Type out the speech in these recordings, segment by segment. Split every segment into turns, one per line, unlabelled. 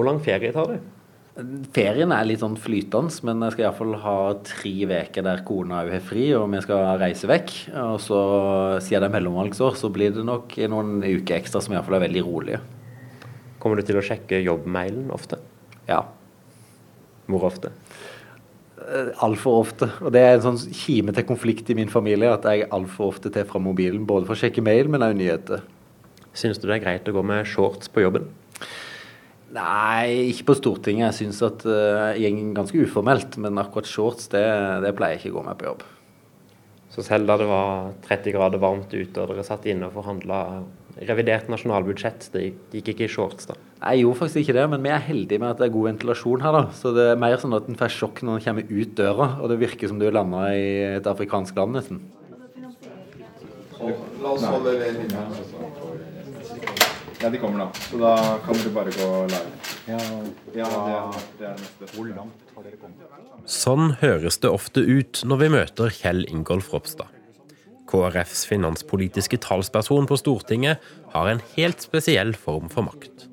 Hvor lang ferie tar du?
Ferien er litt sånn flytende, men jeg skal iallfall ha tre uker der kona òg har fri, og vi skal reise vekk. Og så, siden det er mellomvalgsår, så blir det nok noen uker ekstra som iallfall er veldig rolige.
Kommer du til å sjekke jobbmailen ofte?
Ja.
Hvor ofte?
Eh, altfor ofte. Og det er en sånn kime til konflikt i min familie at jeg altfor ofte tar fra mobilen, både for å sjekke mail, men òg nyheter.
Syns du det er greit å gå med shorts på jobben?
Nei, ikke på Stortinget. Jeg syns at uh, jeg går ganske uformelt. Men akkurat shorts, det, det, pleier jeg ikke å gå med på jobb.
Så selv da det var 30 grader varmt ute og dere satt inne og forhandla revidert nasjonalbudsjett, det gikk ikke i shorts da?
Jeg gjorde faktisk ikke det, men vi er heldige med at det er god ventilasjon her. da. Så det er mer sånn at en får sjokk når en kommer ut døra, og det virker som du landa i et afrikansk land nesten.
La oss holde linja. Ja, de kommer da. Så da kan dere bare gå live. Ja, ja det, det er det neste. Hvor langt har dere
kommet? Sånn høres det ofte ut når vi møter Kjell Ingolf Ropstad. KrFs finanspolitiske talsperson på Stortinget har en helt spesiell form for makt.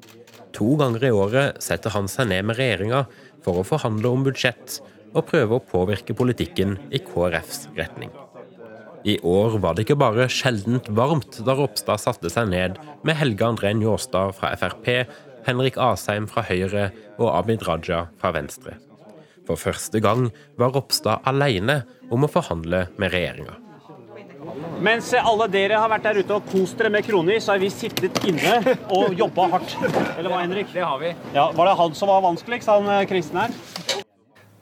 To ganger i året setter han seg ned med regjeringa for å forhandle om budsjett og prøve å påvirke politikken i KrFs retning. I år var det ikke bare sjeldent varmt da Ropstad satte seg ned med Helge André Njåstad fra Frp, Henrik Asheim fra Høyre og Abid Raja fra Venstre. For første gang var Ropstad alene om å forhandle med regjeringa.
Mens alle dere har vært der ute og kost dere med kroner, så har vi sittet inne og jobba hardt. Eller hva, Henrik?
Det har vi.
Ja, Var det han som var vanskeligst, han eh, Kristen her?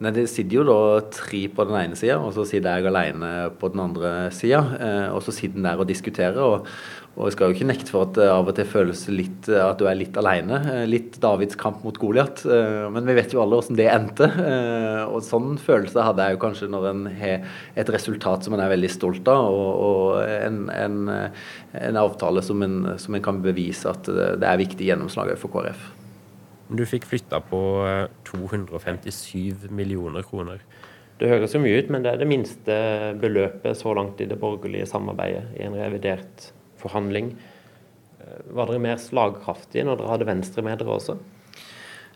Nei, Det sitter jo da tre på den ene sida, og så sitter jeg alene på den andre sida. Eh, og så sitter en der og diskuterer. Og, og, jeg skal jo ikke nekte for at det av og til føles litt at du er litt alene. Eh, litt Davids kamp mot Goliat. Eh, men vi vet jo alle hvordan det endte. Og sånn følelse hadde jeg jo kanskje når en har et resultat som en er veldig stolt av, og, og en, en, en, avtale som en, som en kan bevise at det er viktig gjennomslag for KrF.
Du fikk flytta på 257 eh, millioner kroner. Det høres jo mye ut, men det er det minste beløpet så langt i det borgerlige samarbeidet i en revidert forhandling. Eh, var dere mer slagkraftige når dere hadde Venstre med dere også?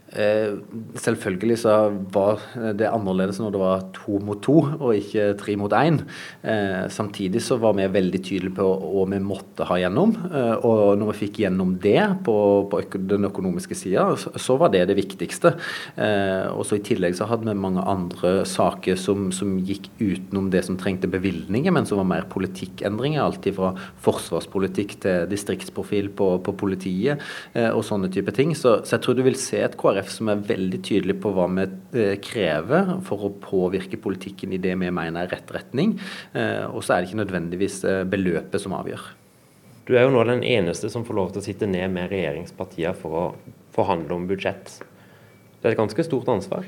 Eh, selvfølgelig så var det annerledes når det var to mot to og ikke tre mot én. Eh, samtidig så var vi veldig tydelige på hva vi måtte ha gjennom. Eh, og når vi fikk gjennom det på, den økonomiske sida, så var det det viktigste. Og så I tillegg så hadde vi mange andre saker som, som, gikk utenom det som trengte bevilgninger, men som var mer politikkendringer. Alt fra forsvarspolitikk til distriktsprofil på, på politiet og sånne type ting. Så, så jeg tror du vil se et KrF KrF som er veldig tydelig på hva vi eh, krever for å påvirke politikken i det vi mener er rett retning. Eh, og så er det ikke nødvendigvis eh, beløpet som avgjør.
Du er jo nå den eneste som får lov til å sitte ned med regjeringspartiene for å forhandle om budsjett. Det er et ganske stort ansvar?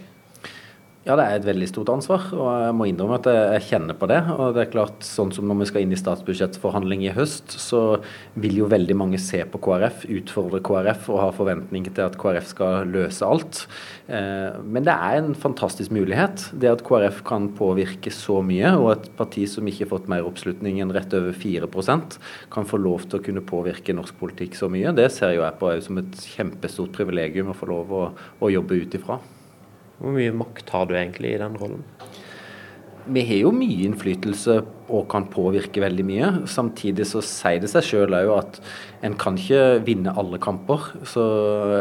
Ja, det er et veldig stort ansvar, og jeg må innrømme at jeg kjenner på det. Og det er klart, sånn som når vi skal inn i statsbudsjettforhandling i høst, så vil jo veldig mange se på KrF, utfordre KrF og ha forventninger til at KrF skal løse alt. Eh, men det er en fantastisk mulighet. Det at KrF kan påvirke så mye, og et parti som ikke har fått mer oppslutning enn rett over 4% kan få lov til å kunne påvirke norsk politikk så mye, det ser jo jeg på som et kjempestort privilegium å få lov å, å jobbe ut ifra.
Hvor mye makt har du egentlig i den rollen?
Vi har jo mye innflytelse og kan påvirke veldig mye. Samtidig så sier det seg sjøl òg at en kan ikke vinne alle kamper. Så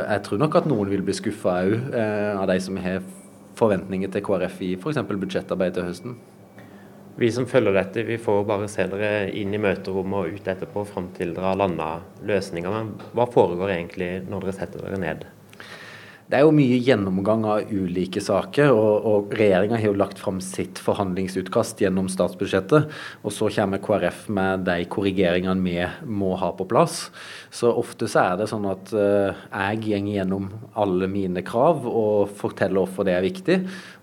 jeg tror nok at noen vil bli skuffa òg eh, av de som har forventninger til KrF i f.eks. budsjettarbeid til høsten.
Vi som følger dette, vi får bare se dere inn i møterommet og ut etterpå fram til dere har landa løsninger. Men hva foregår egentlig når dere setter dere ned?
Det er jo mye gjennomgang av ulike saker, og, og regjeringa har jo lagt fram sitt forhandlingsutkast gjennom statsbudsjettet. Og så kommer KrF med de korrigeringene vi må ha på plass. Så ofte så er det sånn at uh, jeg går gjennom alle mine krav og forteller hvorfor det er viktig.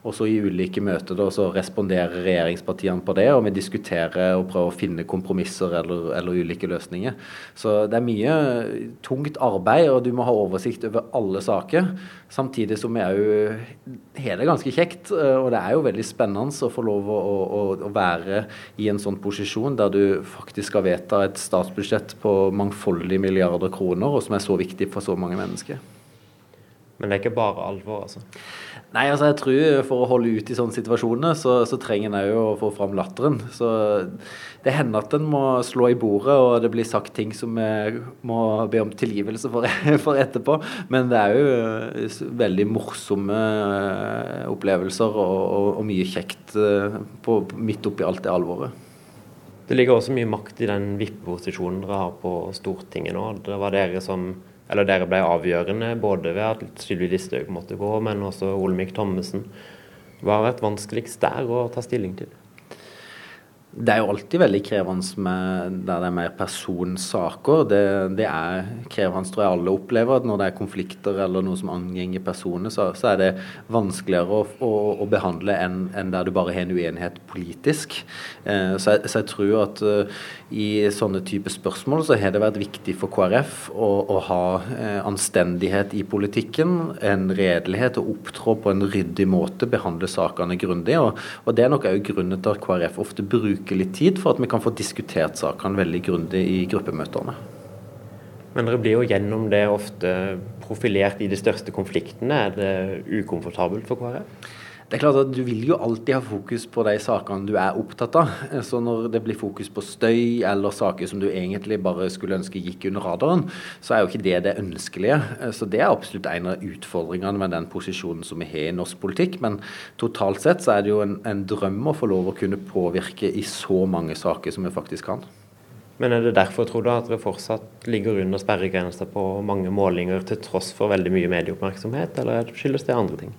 Og så i ulike møter da, så responderer regjeringspartiene på det, og vi diskuterer og prøver å finne kompromisser eller, eller, ulike løsninger. Så det er mye tungt arbeid, og du må ha oversikt over alle saker. Samtidig som vi òg har det ganske kjekt, og det er jo veldig spennende å få lov å, å, å være i en sånn posisjon der du faktisk skal vedta et statsbudsjett på mangfoldige milliarder kroner, og som er så viktig for så mange mennesker.
Men det er ikke bare alvor, altså?
Nei, altså jeg tror for å holde ut i sånne situasjoner, så, så trenger en òg å få fram latteren. Så det hender at en må slå i bordet, og det blir sagt ting som vi må be om tilgivelse for, for etterpå. Men det er jo veldig morsomme eh, opplevelser og, og, og mye kjekt eh, på, midt oppi alt det alvoret.
Det ligger også mye makt i den vippeposisjonen dere har på Stortinget nå. Det var dere som eller dere ble avgjørende både ved at Sylvi Listhaug måtte gå, men også Olemic Thommessen. Hva har vært vanskeligst der å ta stilling til?
Det er jo alltid veldig krevende med der det er mer personsaker. Det, det er krevende, tror jeg alle opplever, at når det er konflikter eller noe som angår personer, så, så, er det vanskeligere å, å, å behandle enn en der du bare har en uenighet politisk. Eh, så, jeg, så, jeg, tror at uh, i sånne type spørsmål så har det vært viktig for KrF å, å ha eh, anstendighet i politikken, en redelighet og opptrå på en ryddig måte, behandle sakene grundig. Og, og det er nok òg grunnen til at KrF ofte bruker bruke litt tid for at vi kan få diskutert sakene veldig grundig i gruppemøtene.
Men dere blir jo gjennom det ofte profilert i de største konfliktene. Er det ukomfortabelt for KrF?
Det er klart at Du vil jo alltid ha fokus på de sakene du er opptatt av. Så når det blir fokus på støy eller saker som du egentlig bare skulle ønske gikk under radaren, så er jo ikke det det ønskelige. Så Det er absolutt en av utfordringene med den posisjonen som vi har i norsk politikk. Men totalt sett så er det jo en, en drøm å få lov å kunne påvirke i så mange saker som vi faktisk kan.
Men er det derfor, tror du, at dere fortsatt ligger under sperregrensa på mange målinger til tross for veldig mye medieoppmerksomhet, eller skyldes det andre ting?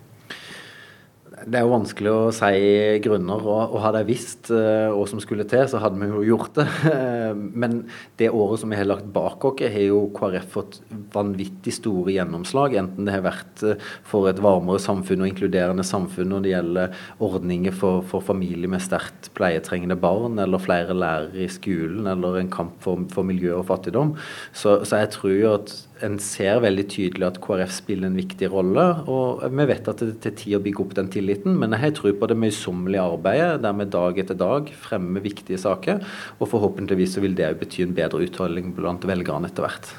Det er jo vanskelig å si grunner, og, og hadde jeg visst uh, hva som skulle til, så hadde vi jo gjort det. Men det året som vi har lagt bak oss, har jo KrF fått vanvittig store gjennomslag. Enten det har vært uh, for et varmere samfunn og inkluderende samfunn når det gjelder ordninger for, for familier med sterkt pleietrengende barn, eller flere lærere i skolen, eller en kamp for, for miljø og fattigdom. Så, så jeg tror jo at en ser veldig tydelig at KrF spiller en viktig rolle. og Vi vet at det tar tid å bygge opp den tilliten, men jeg har tro på det møysommelige arbeidet der vi dag etter dag fremmer viktige saker. og Forhåpentligvis så vil det bety en bedre utholdning blant velgerne etter hvert.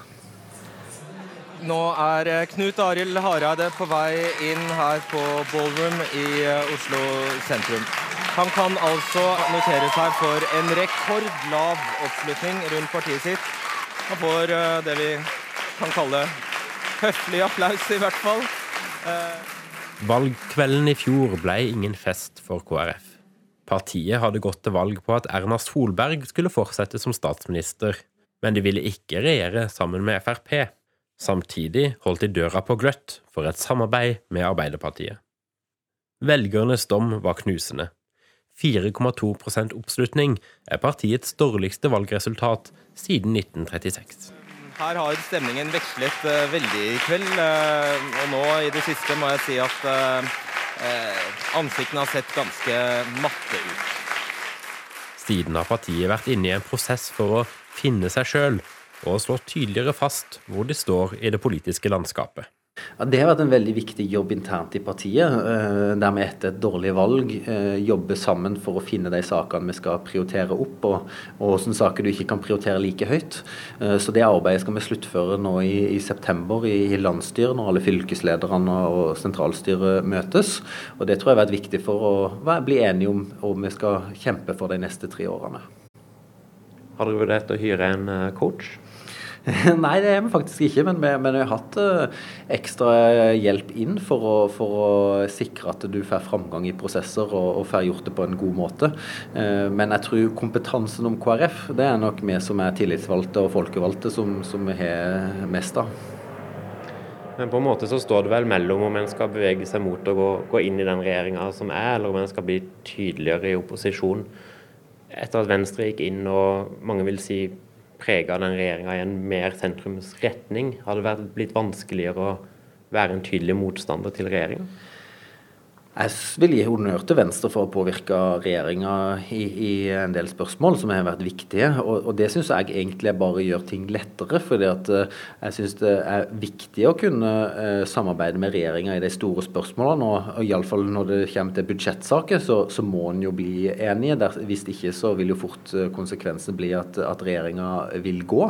Nå er eh, Knut Arild Hareide på vei inn her på Ballroom i eh, Oslo sentrum. Han kan altså notere seg for en rekordlav oppslutning rundt partiet sitt. Han får eh, det vi kan kalle høflig applaus, i hvert fall. Eh.
Valgkvelden i fjor ble ingen fest for KrF. Partiet hadde gått til valg på at Erna Solberg skulle fortsette som statsminister, men de ville ikke regjere sammen med Frp. Samtidig holdt de døra på gløtt for et samarbeid med Arbeiderpartiet. Velgernes dom var knusende. 4,2% oppslutning er partiets dårligste valgresultat siden 1936.
Her har stemningen vekslet uh, veldig i kveld. Uh, og nå i det siste må jeg si at uh, ansiktene har sett ganske matte ut.
Siden har partiet vært inne i en prosess for å finne seg sjøl og slå tydeligere fast hvor de står i det politiske landskapet.
Ja, Det har vært en veldig viktig jobb internt i partiet, eh, der vi etter et dårlig valg eh, jobber sammen for å finne de sakene vi skal prioritere opp, og, og hvilke saker du ikke kan prioritere like høyt. Eh, så Det arbeidet skal vi sluttføre nå i, i september i, landsstyret, når alle fylkeslederne og sentralstyret møtes. Og Det tror jeg har vært viktig for å bli enige om om vi skal kjempe for de neste tre årene.
Har dere vurdert å hyre en coach?
Nei, det er vi faktisk ikke, men vi, men vi har hatt uh, ekstra hjelp inn for å, for å, sikre at du får framgang i prosesser og, og får gjort det på en god måte. Uh, men jeg tror kompetansen om KrF, det er nok vi som er tillitsvalgte og folkevalgte som, som vi har mest av.
Men på en måte så står det vel mellom om en skal bevege seg mot å gå, gå inn i den regjeringa som er, eller om en skal bli tydeligere i opposisjon. Etter at Venstre gikk inn og mange vil si prega den regjeringa i en mer sentrumsretning? Har det blitt vanskeligere å være en tydelig motstander til regjeringa?
Jeg vil gi honnør til Venstre for å påvirke regjeringa i, i, en del spørsmål som har vært viktige. Og, og det syns jeg egentlig bare gjør ting lettere. fordi at eh, jeg syns det er viktig å kunne eh, samarbeide med regjeringa i de store spørsmålene. Og, og iallfall når det kommer til budsjettsaker, så, så må en jo bli enige. Der, hvis ikke så vil jo fort eh, konsekvensen bli at, at regjeringa vil gå.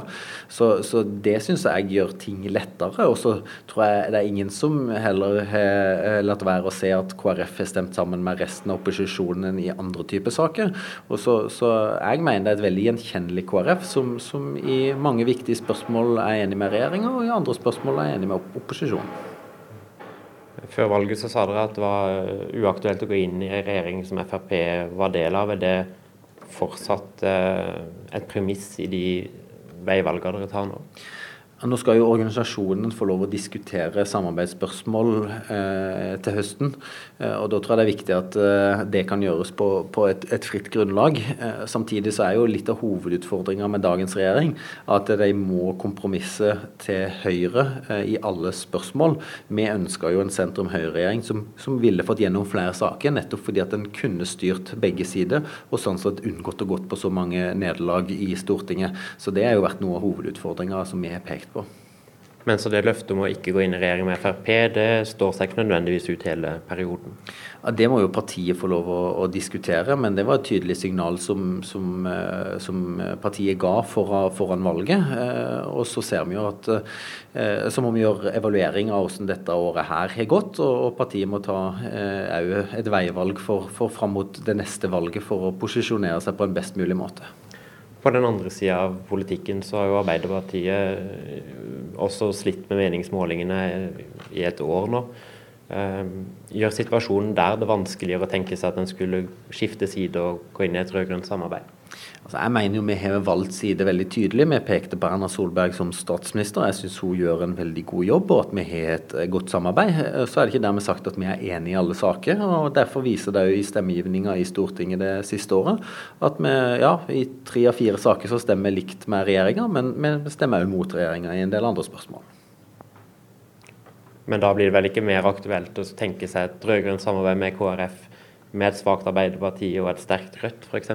Så, så det syns jeg gjør ting lettere. Og så tror jeg det er ingen som heller har latt være å se at KrF KrF har stemt sammen med resten av opposisjonen i andre typer saker. Og så, så jeg mener det er et veldig gjenkjennelig KrF, som, som i mange viktige spørsmål er enig med regjeringa, og i andre spørsmål er enig med opposisjonen.
Før valget så sa dere at det var eh, uaktuelt å gå inn i en regjering som Frp var del av. Er det fortsatt eh, et premiss i de veivalgene dere tar nå?
Nå skal jo organisasjonen få lov å diskutere samarbeidsspørsmål eh, til høsten. Eh, og Da tror jeg det er viktig at eh, det kan gjøres på, på et, et, fritt grunnlag. Eh, samtidig så er jo litt av hovedutfordringa med dagens regjering at de må kompromisse til Høyre eh, i alle spørsmål. Vi ønska jo en sentrum-Høyre-regjering som, som, ville fått gjennom flere saker, nettopp fordi at den kunne styrt begge sider, og sånn sett unngått å gått på så mange nederlag i Stortinget. Så det har jo vært noe av hovedutfordringa som vi har pekt på.
Men så det løftet om å ikke gå inn i regjering med Frp, det står seg ikke nødvendigvis ut hele perioden?
Ja, Det må jo partiet få lov å, å diskutere, men det var et tydelig signal som, som, eh, som partiet ga foran, foran valget. Eh, og så ser vi jo at eh, så må vi gjøre evaluering av hvordan dette året her har gått, og partiet må ta òg et veivalg for, for fram mot det neste valget for å posisjonere seg på en best mulig måte.
På den andre sida av politikken så har jo Arbeiderpartiet også slitt med meningsmålingene i et år nå. Eh, gjør situasjonen der det vanskeligere å tenke seg at en skulle skifte side og gå inn i et rød-grønt samarbeid?
Altså, jeg mener jo vi har valgt side veldig tydelig. Vi pekte på Erna Solberg som statsminister. Jeg syns hun gjør en veldig god jobb, og at vi har et eh, godt samarbeid. Eh, så er det ikke dermed sagt at vi er enige i alle saker. og Derfor viser det jo i stemmegivninga i Stortinget det siste året at vi ja, i tre av fire saker så stemmer vi likt med regjeringa, men vi stemmer òg mot regjeringa i en del andre spørsmål.
Men da blir det vel ikke mer aktuelt å tenke seg et rød-grønt samarbeid med KrF med et svakt Arbeiderparti og et sterkt Rødt, f.eks.?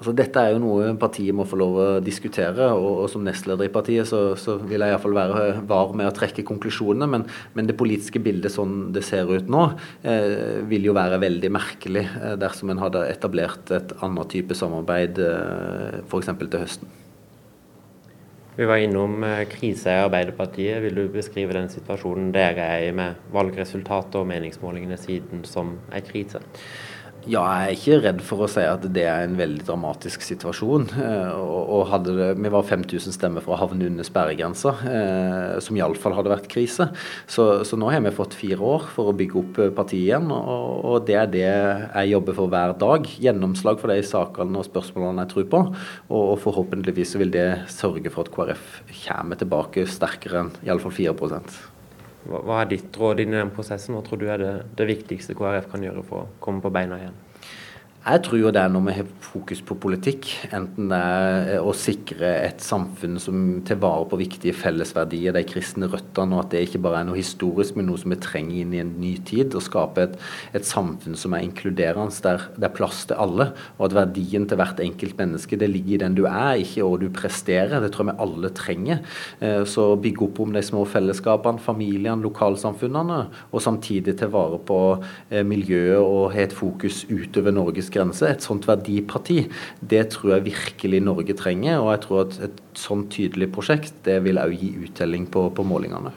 Altså, dette er jo noe partiet må få lov å diskutere, og, og som nestleder i partiet så, så vil jeg iallfall være var med å trekke konklusjonene. Men, men, det politiske bildet sånn det ser ut nå, eh, vil jo være veldig merkelig eh, dersom en hadde etablert et annet type samarbeid eh, f.eks. til høsten.
Vi var innom eh, krise i Arbeiderpartiet. Vil du beskrive den situasjonen dere er i med valgresultatet og meningsmålingene siden som en krise?
Ja, jeg er ikke redd for å si at det er en veldig dramatisk situasjon. Eh, og det, Vi var 5000 stemmer for å havne under sperregrensa, eh, som iallfall hadde vært krise. Så, så, nå har vi fått fire år for å bygge opp eh, partiet igjen, og, og, det er det jeg jobber for hver dag. Gjennomslag for de sakene og spørsmålene jeg tror på. Og, og forhåpentligvis vil det sørge for at KrF kommer tilbake sterkere enn iallfall 4
hva er ditt råd inn i den prosessen? Hva tror du er det, det viktigste KrF kan gjøre for å komme på beina igjen?
Jeg tror jo det er når vi har fokus på politikk, enten det er eh, å sikre et samfunn som tar vare på viktige fellesverdier, de kristne røttene, og at det ikke bare er noe historisk, men noe som vi trenger inn i en ny tid. Å skape et, et samfunn som er inkluderende, der det er plass til alle. Og at verdien til hvert enkelt menneske det ligger i den du er, ikke hva du presterer. Det tror jeg vi alle trenger. Eh, så bygge opp om de små fellesskapene, familiene, lokalsamfunnene, og samtidig ta vare på eh, miljøet og ha et fokus utover Norges grense. Et sånt verdiparti, det tror jeg virkelig Norge trenger. Og jeg tror at et sånt tydelig prosjekt, det vil òg gi uttelling på, på målingene.